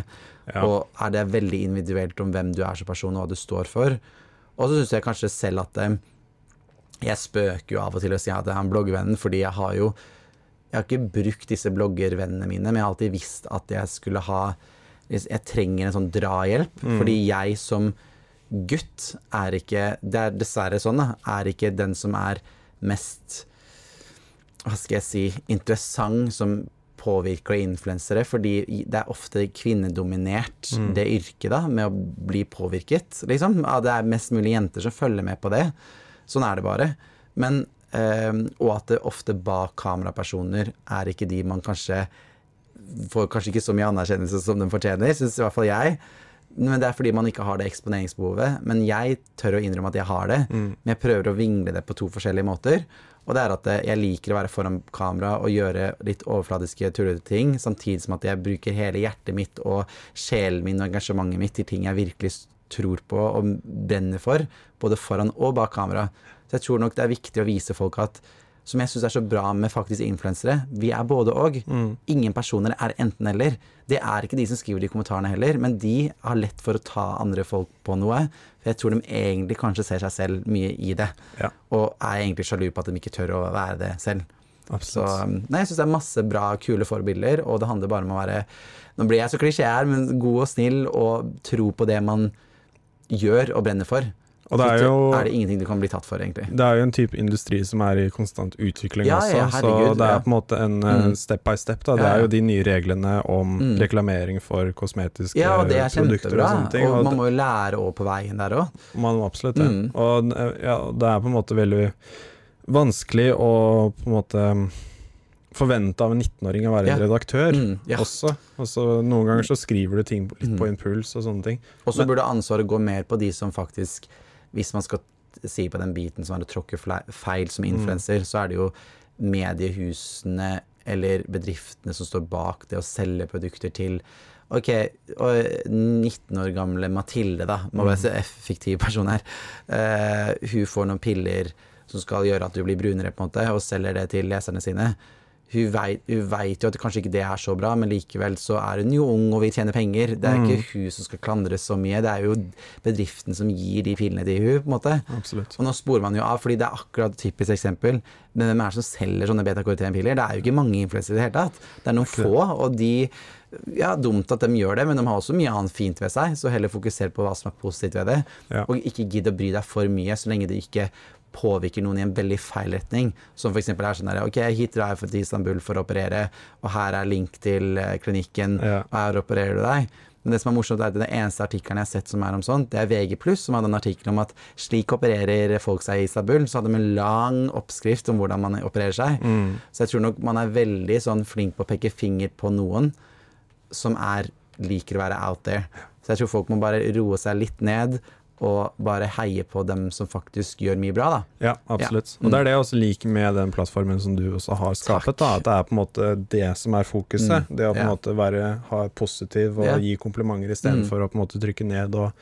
Ja. Og er det veldig individuelt om hvem du er som person, og hva du står for. Og så syns jeg kanskje selv at eh, jeg spøker jo av og til og sier at jeg er en bloggvenn, fordi jeg har jo Jeg har ikke brukt disse bloggervennene mine, men jeg har alltid visst at jeg skulle ha Jeg trenger en sånn drahjelp, Mm. fordi jeg som gutt er ikke Det er dessverre sånn, da. Er ikke den som er mest Hva skal jeg si Interessant som påvirker influensere, fordi det er ofte kvinnedominert, Mm. det yrket, da, med å bli påvirket, liksom. Ja, det er mest mulig jenter som følger med på det. Sånn er det bare. Men øh, Og at det ofte bak kamerapersoner er ikke de man kanskje får kanskje ikke så mye anerkjennelse som de fortjener, syns i hvert fall jeg. Men det er fordi man ikke har det eksponeringsbehovet. Men jeg tør å innrømme at jeg har det. Mm. Men jeg prøver å vingle det på to forskjellige måter. Og det er at eh, jeg liker å være foran kamera og gjøre litt overfladiske, tullete ting, samtidig som at jeg bruker hele hjertet mitt og sjelen min og engasjementet mitt til ting jeg virkelig tror på og brenner for, både foran og bak kamera. Så jeg tror nok det er viktig å vise folk at som jeg syns er så bra med faktisk influensere, vi er både og. Mm. Ingen personer er enten-eller. Det er ikke de som skriver de kommentarene heller, men de har lett for å ta andre folk på noe. For jeg tror de egentlig kanskje ser seg selv mye i det, Ja. og er egentlig sjalu på at de ikke tør å være det selv. Så um, nei, jeg syns det er masse bra, kule forbilder, og det handler bare om å være Nå blir jeg så klisjé her, men god og snill, og tro på det man gjør og brenner for. Og det er jo er det ingenting du kan bli tatt for, egentlig. Det er jo en type industri som er i konstant utvikling Ja, også, ja, så det er på en måte en Mm. step by step. Da. Det er jo de nye reglene om Mm. reklamering for kosmetiske Ja, og det er produkter og sånne ting. Og Og man må jo lære òg på veien der òg. man må absolutt det. Mm. Og eh, ja, det er på en måte veldig vanskelig å på en måte forvente av en 19-åring å være Ja. redaktør Mm, ja. også. også. noen ganger så skriver du ting litt Mm. på impuls og sånne ting. Og så burde ansvaret gå mer på de som faktisk Hvis man skal si på den biten som er å tråkke feil som Mm. så er det jo mediehusene eller bedriftene som står bak det å selge produkter til Ok, og 19 år gamle Mathilde, da, må være så effektiv person her. Uh, hun får noen piller som skal gjøre at du blir brunere, på en måte, og selger det til leserne sine. Hun veit, jo at kanskje ikke det er så bra, men likevel så er hun jo ung og vil tjene penger. Det er ikke hun som skal klandres så mye, det er jo bedriften som gir de pilene til hun, på en måte. Absolutt. Og nå sporer man jo av, fordi det er akkurat et typisk eksempel. Men hvem er det som selger sånne beta-karotenpiller? Det er jo ikke mange influensere i det hele tatt. Det er noen få, og de Ja, dumt at de gjør det, men de har også mye annet fint ved seg, så heller fokuser på hva som er positivt ved det. Ja. Og ikke gidd å bry deg for mye, så lenge det ikke påvirker noen i en veldig feil retning. Som f.eks. er sånn der Ok, hit drar jeg til Istanbul for å operere, og her er link til eh, klinikken, Ja. og her opererer du deg. Men det som er morsomt, er at den eneste artikkelen jeg har sett som er om sånt, det er VG+, som hadde en artikkel om at slik opererer folk seg i Istanbul. Så hadde de en lang oppskrift om hvordan man opererer seg. Så jeg tror nok man er veldig sånn flink på å peke finger på noen som er liker å være out there. Så jeg tror folk må bare roe seg litt ned og bare heie på dem som faktisk gjør mye bra, da. Ja, absolutt. Ja. Mm. Og det er det jeg også liker med den plattformen som du også har skapet. Da, at det er på en måte det som er fokuset. Mm, Det å på en ja. måte være ha positiv og Ja. gi komplimenter istedenfor Mm. å på en måte trykke ned og,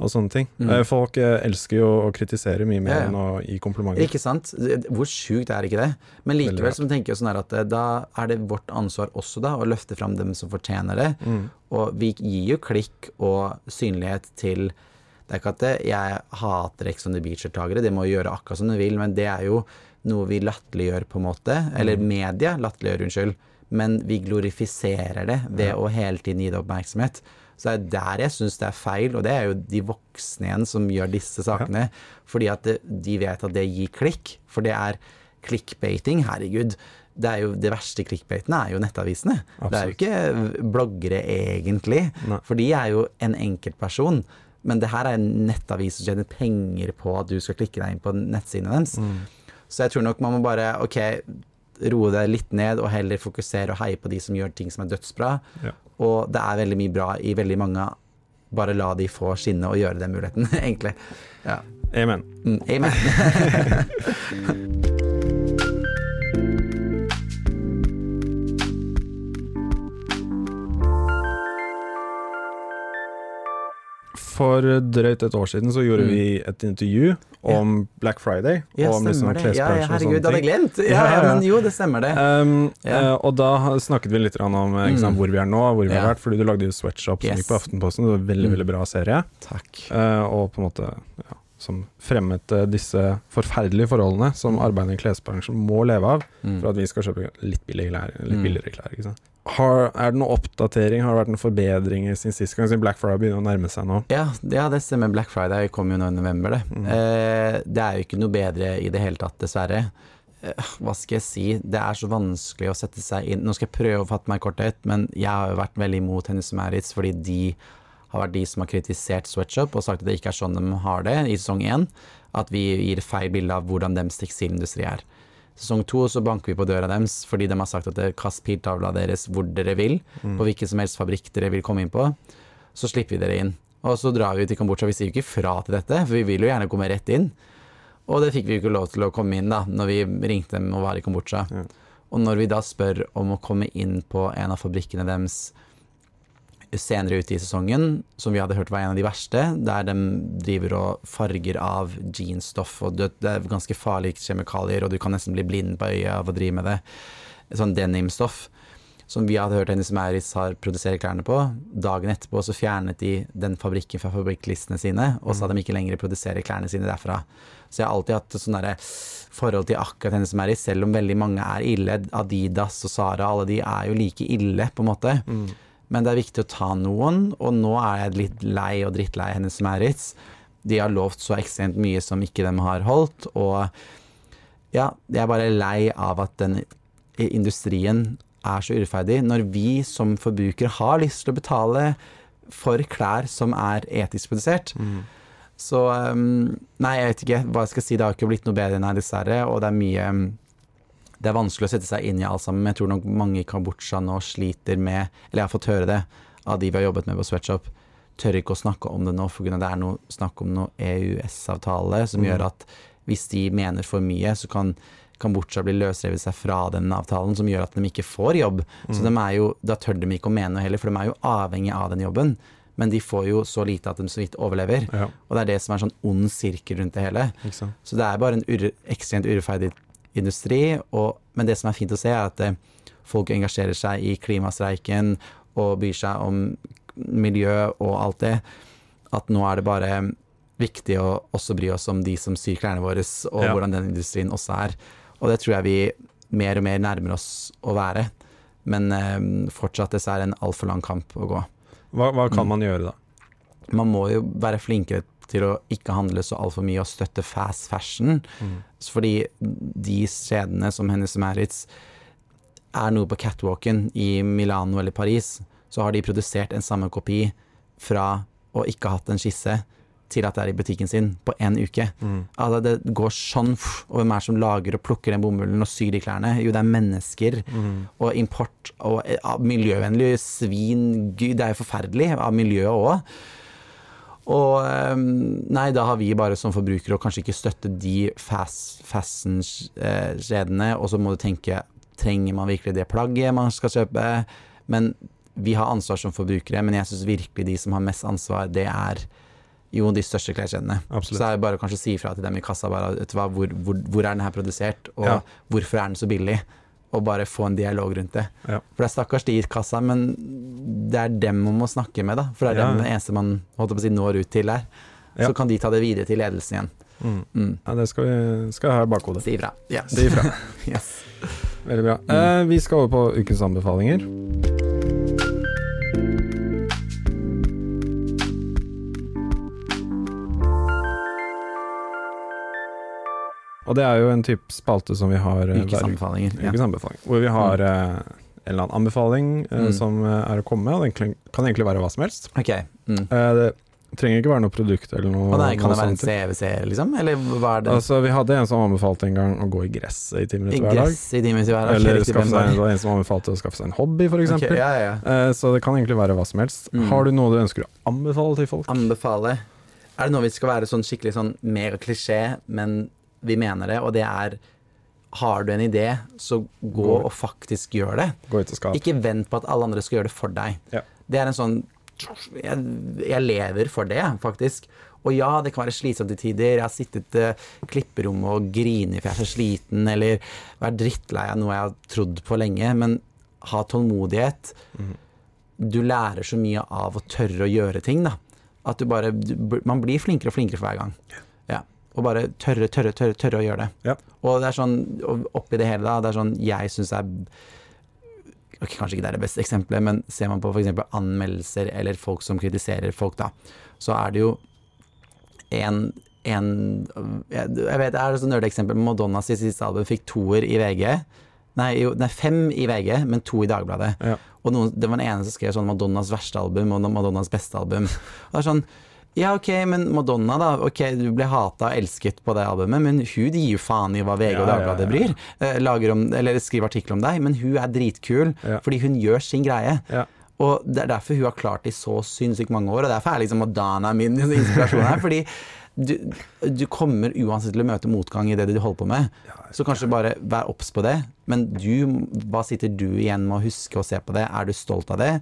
og sånne ting. Mm. Eh, Folk eh, elsker jo å kritisere mye mer enn å gi komplimenter. Ikke sant? Hvor sjukt er ikke det? Men likevel så tenker jeg sånn at eh, da er det vårt ansvar også da å løfte fram dem som fortjener det. Mm. Og vi gir jo klikk og synlighet til Det er ikke at jeg hater Ex on the Beach-deltakere, de må gjøre akkurat som de vil, men det er jo noe vi latterliggjør, på en måte. Eller Mm. media latterliggjør, unnskyld. Men vi glorifiserer det ved å hele tiden gi det oppmerksomhet. Så det er der jeg syns det er feil, og det er jo de voksne igjen som gjør disse sakene. Fordi at de vet at det gir klikk. For det er clickbating, herregud. Det, er jo, det verste clickbaitene er jo nettavisene. Det er jo ikke bloggere egentlig. Nei. For de er jo en enkeltperson. Men det her er en nettavis som tjener penger på at du skal klikke deg inn på nettsidene deres. Så jeg tror nok man må bare ok, roe det litt ned og heller fokusere og heie på de som gjør ting som er dødsbra. Ja. Og det er veldig mye bra i veldig mange. Bare la de få skinne og gjøre den muligheten, egentlig. Ja. Amen. Mm, amen. For drøyt et år siden så gjorde Mm. vi et intervju om Black Friday. Ja, og om liksom det. Ja, ja, herregud, det hadde jeg glemt. Ja, Ja, men jo, det stemmer det. Um, eh, og da snakket vi litt om eh, sant, Mm. hvor vi er nå, hvor vi har vært, fordi du lagde jo Sweatshop som Yes. gikk på Aftenposten. Det var en veldig, Mm. veldig bra serie. Takk. Uh, og på en måte ja, som fremmet disse forferdelige forholdene som arbeiderne i klesbransjen må leve av Mm. for at vi skal kjøpe litt billigere klær. Litt Mm. billigere klær? Har, er det noen oppdatering? Har det vært noen forbedringer siden sist gang? Siden Black Friday begynner å nærme seg nå. Ja, ja, det stemmer. Black Friday kom jo nå i november, det. Mm. Eh, det er jo ikke noe bedre i det hele tatt, dessverre. Eh, hva skal jeg si? Det er så vanskelig å sette seg inn Nå skal jeg prøve å fatte meg i korthet, men jeg har jo vært veldig imot Hennes Maurits fordi de har vært de som har kritisert Sweatshop og sagt at det ikke er sånn de har det i sesong én. At vi gir feil bilde av hvordan deres tekstilindustri er. Sesong to så banker vi på døra deres fordi de har sagt at det- kast piltavla deres hvor dere vil, Mm. på hvilken som helst fabrikk dere vil komme inn på. Så slipper vi dere inn. Og så drar vi til Kambodsja. Vi sier jo ikke fra til dette, for vi vil jo gjerne komme rett inn. Og det fikk vi jo ikke lov til å komme inn da, når vi ringte dem og var i Kambodsja. Ja. Og når vi da spør om å komme inn på en av fabrikkene deres senere ute i sesongen, som vi hadde hørt var en av de verste, der de driver og farger av jeansstoff, og det, er ganske farlige kjemikalier, og du kan nesten bli blind på øyet av å drive med det. Sånn denimstoff som vi hadde hørt Hennes Maurits har produsert klærne på. Dagen etterpå så fjernet de den fabrikken fra fabrikklistene sine, og så hadde de ikke lenger produsere klærne sine derfra. Så jeg har alltid hatt sånn forhold til akkurat Hennes Maurits, selv om veldig mange er ille. Adidas og Sara, alle de er jo like ille, på en måte. Men det er viktig å ta noen, og nå er jeg litt lei og drittlei Hennes Maurits. De har lovt så ekstremt mye som ikke de har holdt, og ja, jeg er bare lei av at den industrien er så urettferdig, når vi som forbrukere har lyst til å betale for klær som er etisk produsert. Så um, Nei, jeg vet ikke hva jeg skal si. Det har ikke blitt noe bedre, nei, dessverre. Og det er mye Det er vanskelig å sette seg inn i alt sammen. Men jeg tror nok mange i Kambodsja nå sliter med Eller jeg har fått høre det av de vi har jobbet med på Sweatshop. Tør ikke å snakke om det nå, for det er noe snakk om noe EØS-avtale som Mm. gjør at hvis de mener for mye, så kan Kambodsja blir løsrevet seg fra den avtalen, som gjør at de ikke får jobb. Så de er jo, da tør de ikke å mene noe heller, for de er jo avhengig av den jobben. Men de får jo så lite at de så vidt overlever. Ja, Og det er det som er en sånn ond sirkel rundt det hele. Så det er bare en ure, ekstremt urettferdig industri. Og, men det som er fint å se, er at eh, folk engasjerer seg i klimastreiken og bryr seg om miljø og alt det. At nå er det bare viktig å også bry oss om de som syr klærne våre, og Ja. hvordan den industrien også er. Og det tror jeg vi mer og mer nærmer oss å være. Men eh, fortsatt er en altfor lang kamp å gå. Hva, hva kan Mm. man gjøre da? Man må jo være flinkere til å ikke handle så altfor mye og støtte fast fashion. Fordi de skjedene som Hennes Maritz er noe på catwalken i Milano eller Paris, så har de produsert en samme kopi fra å ikke ha hatt en skisse til at det er i butikken sin på én uke. Mm. Altså, det går sånn Og hvem er det som lager og plukker den bomullen og syr de klærne? Jo, det er mennesker. Mm. Og import og eh, av svin Gud, det er jo forferdelig. Av miljøet òg. Og eh, nei, da har vi bare som forbrukere å kanskje ikke støtte de fast, fashion-kjedene, og så må du tenke trenger man virkelig det plagget man skal kjøpe? Men vi har ansvar som forbrukere, men jeg syns virkelig de som har mest ansvar, det er jo de største kleskjedene. Så Så det er bare å kanskje si ifra til dem i kassa bare, hva, hvor, hvor, hvor er den her produsert, og Ja. hvorfor er den så billig? Og bare få en dialog rundt det. Ja. For det er stakkars de i kassa, men det er dem man må snakke med, da. For det er Ja, dem den eneste man si, når ut til der. Ja. Så kan de ta det videre til ledelsen igjen. Mm. Mm. Ja, det skal vi skal jeg ha i bakhodet. Si ifra. Yes. Si ifra. yes. Veldig bra. Mm. Eh, vi skal over på ukens anbefalinger. Og det er jo en type spalte som vi har Ukesanbefalinger. uke. Ja. Hvor vi har eh, en eller annen anbefaling eh, Mm. som eh, er å komme med. Og det kan- egentlig være hva som helst. Okay. Mm. Eh, det trenger ikke være noe produkt eller noe. Nei, kan noe det være en. CVC, liksom? Eller hva er det? Altså, vi hadde en som anbefalte en gang å gå i gresset i ti minutter hver dag. i til hver dag? Eller skaffe seg, var en som anbefalte å skaffe seg en hobby, f.eks. Okay, ja, ja. Eh, Så det kan egentlig være hva som helst. Mm. Har du noe du ønsker å anbefale til folk? Anbefale. Er det noe vi skal være sånn skikkelig sånn megaklisjé, men vi mener det, og det er Har du en idé, så gå Gå. og faktisk gjør det. Gå ut og skap. Ikke vent på at alle andre skal gjøre det for deg. Ja. Det er en sånn jeg, jeg lever for det, faktisk. Og ja, det kan være slitsomt i tider. Jeg har sittet i klipperommet og grinet for jeg er så sliten, eller vært drittlei av noe jeg har trodd på lenge. Men ha tålmodighet. Mm. Du lærer så mye av å tørre å gjøre ting, da. At du bare du, Man blir flinkere og flinkere for hver gang. Ja. Og bare tørre, tørre, tørre, tørre å gjøre det. Ja. Og det er sånn, oppi det hele, da, det er sånn jeg syns er okay, Kanskje ikke det er det beste eksempelet, men ser man på f.eks. anmeldelser eller folk som kritiserer folk, da, så er det jo en, en Jeg jeg vet, det er et nerdeeksempel. Madonna sitt siste album fikk toer i VG. Nei, jo, nei, fem i VG, men to i Dagbladet. Ja. Og noen, det var den ene som skrev sånn Madonnas verste album og Madonnas beste album. Og det er sånn ja, ok, men Madonna, da. Ok, du ble hata og elsket på det albumet, men hun gir jo faen i hva VG og Dagbladet bryr. Eh, lager om, eller skriver artikler om deg, men hun er dritkul fordi hun gjør sin greie. Ja. Og det er derfor hun har klart det i så sinnssykt mange år, og derfor er liksom Madonna min inspirasjon her. Fordi du, du kommer uansett til å møte motgang i det du holder på med. Så kanskje bare vær obs på det. Men du, hva sitter du igjen med å huske og se på det? Er du stolt av det?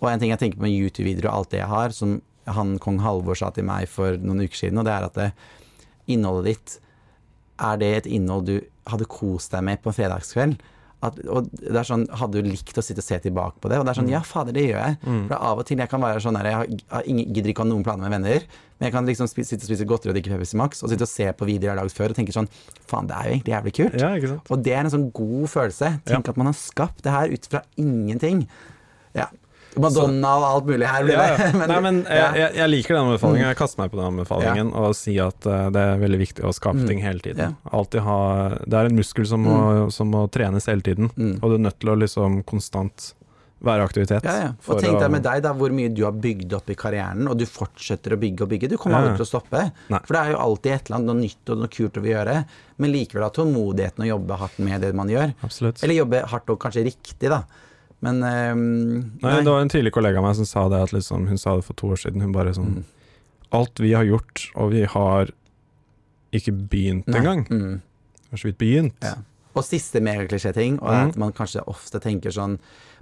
Og en ting jeg tenker på med YouTube-videoer og alt det jeg har, som han kong Halvor sa til meg for noen uker siden, og det er at det, innholdet ditt er det et innhold du hadde kost deg med på en fredagskveld? At, og det er sånn, Hadde du likt å sitte og se tilbake på det? Og det er sånn, ja, fader, det gjør jeg. For av og til jeg kan være sånn der, jeg, har, jeg gidder ikke ha noen planer med venner, men jeg kan liksom spise, sitte og spise godteri og drikke Pepsi Max og sitte og se på videoer jeg har lagd før og tenke sånn Faen, det er jo egentlig jævlig kult. ja? Og det er en sånn god følelse. Tenk at man har skapt det her ut fra ingenting. Ja. Madonna og alt mulig her. Ja, Ja, men. Nei, men jeg, ja. jeg, jeg liker den anbefalingen. Jeg kaster meg på den anbefalingen og sier at eh, det er veldig viktig å skape Mm. ting hele tiden. Ha Det er en muskel som må, som må trenes hele tiden, Mm. og du er nødt til å liksom konstant være aktivitet. Ja, ja. Og tenk deg med deg, da, hvor mye du har bygd opp i karrieren, og du fortsetter å bygge og bygge. Du kommer ja. aldri til å stoppe. Nei. For det er jo alltid et eller annet noe nytt og noe kult å gjøre. Men likevel ha tålmodigheten å jobbe hardt med det man gjør. Absolutt. Eller jobbe hardt og kanskje riktig, da. Men um, Nei, det var en tidlig kollega av meg som sa det, at liksom, hun sa det for to år siden. Hun bare sånn Mm. Alt vi har gjort, og vi har ikke begynt Nei. engang. Mm. Har så vidt begynt. Ja. Og siste megaklisjé-ting, og Mm. at man kanskje ofte tenker sånn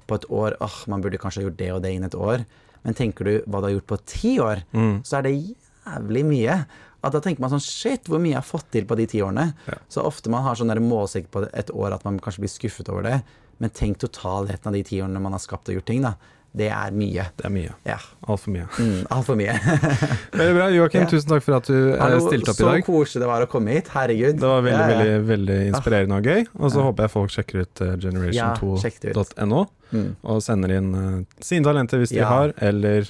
på et år åh, man burde kanskje ha gjort det og det innen et år. Men tenker du hva du har gjort på ti år, Mm. så er det jævlig mye. At da tenker man sånn shit, hvor mye jeg har fått til på de ti årene. Ja. Så ofte man har sånn målsikt på et år at man kanskje blir skuffet over det. Men tenk totalheten av de ti årene man har skapt og gjort ting, da. Det er mye. Det er mye. Ja. Altfor mye. Mm, Altfor mye. Veldig bra. Joakim, Ja. tusen takk for at du eh, Hallo, stilte opp i dag. så koselig det var å komme hit. Herregud. Det var veldig, Ja, ja. veldig veldig inspirerende og gøy. Og så håper jeg folk sjekker ut eh, Ja, sjekk det ut. generation2.no Mm. og sender inn eh, sine talenter hvis de har, eller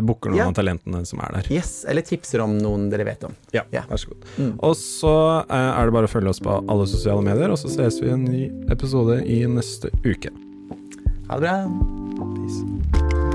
booker noen Ja. av talentene som er der. Yes, eller tipser om noen dere vet om. Ja, Ja. vær så god. Mm. Og så eh, er det bare å følge oss på alle sosiale medier, og så ses vi i en ny episode i neste uke. Ha det bra. snakkes.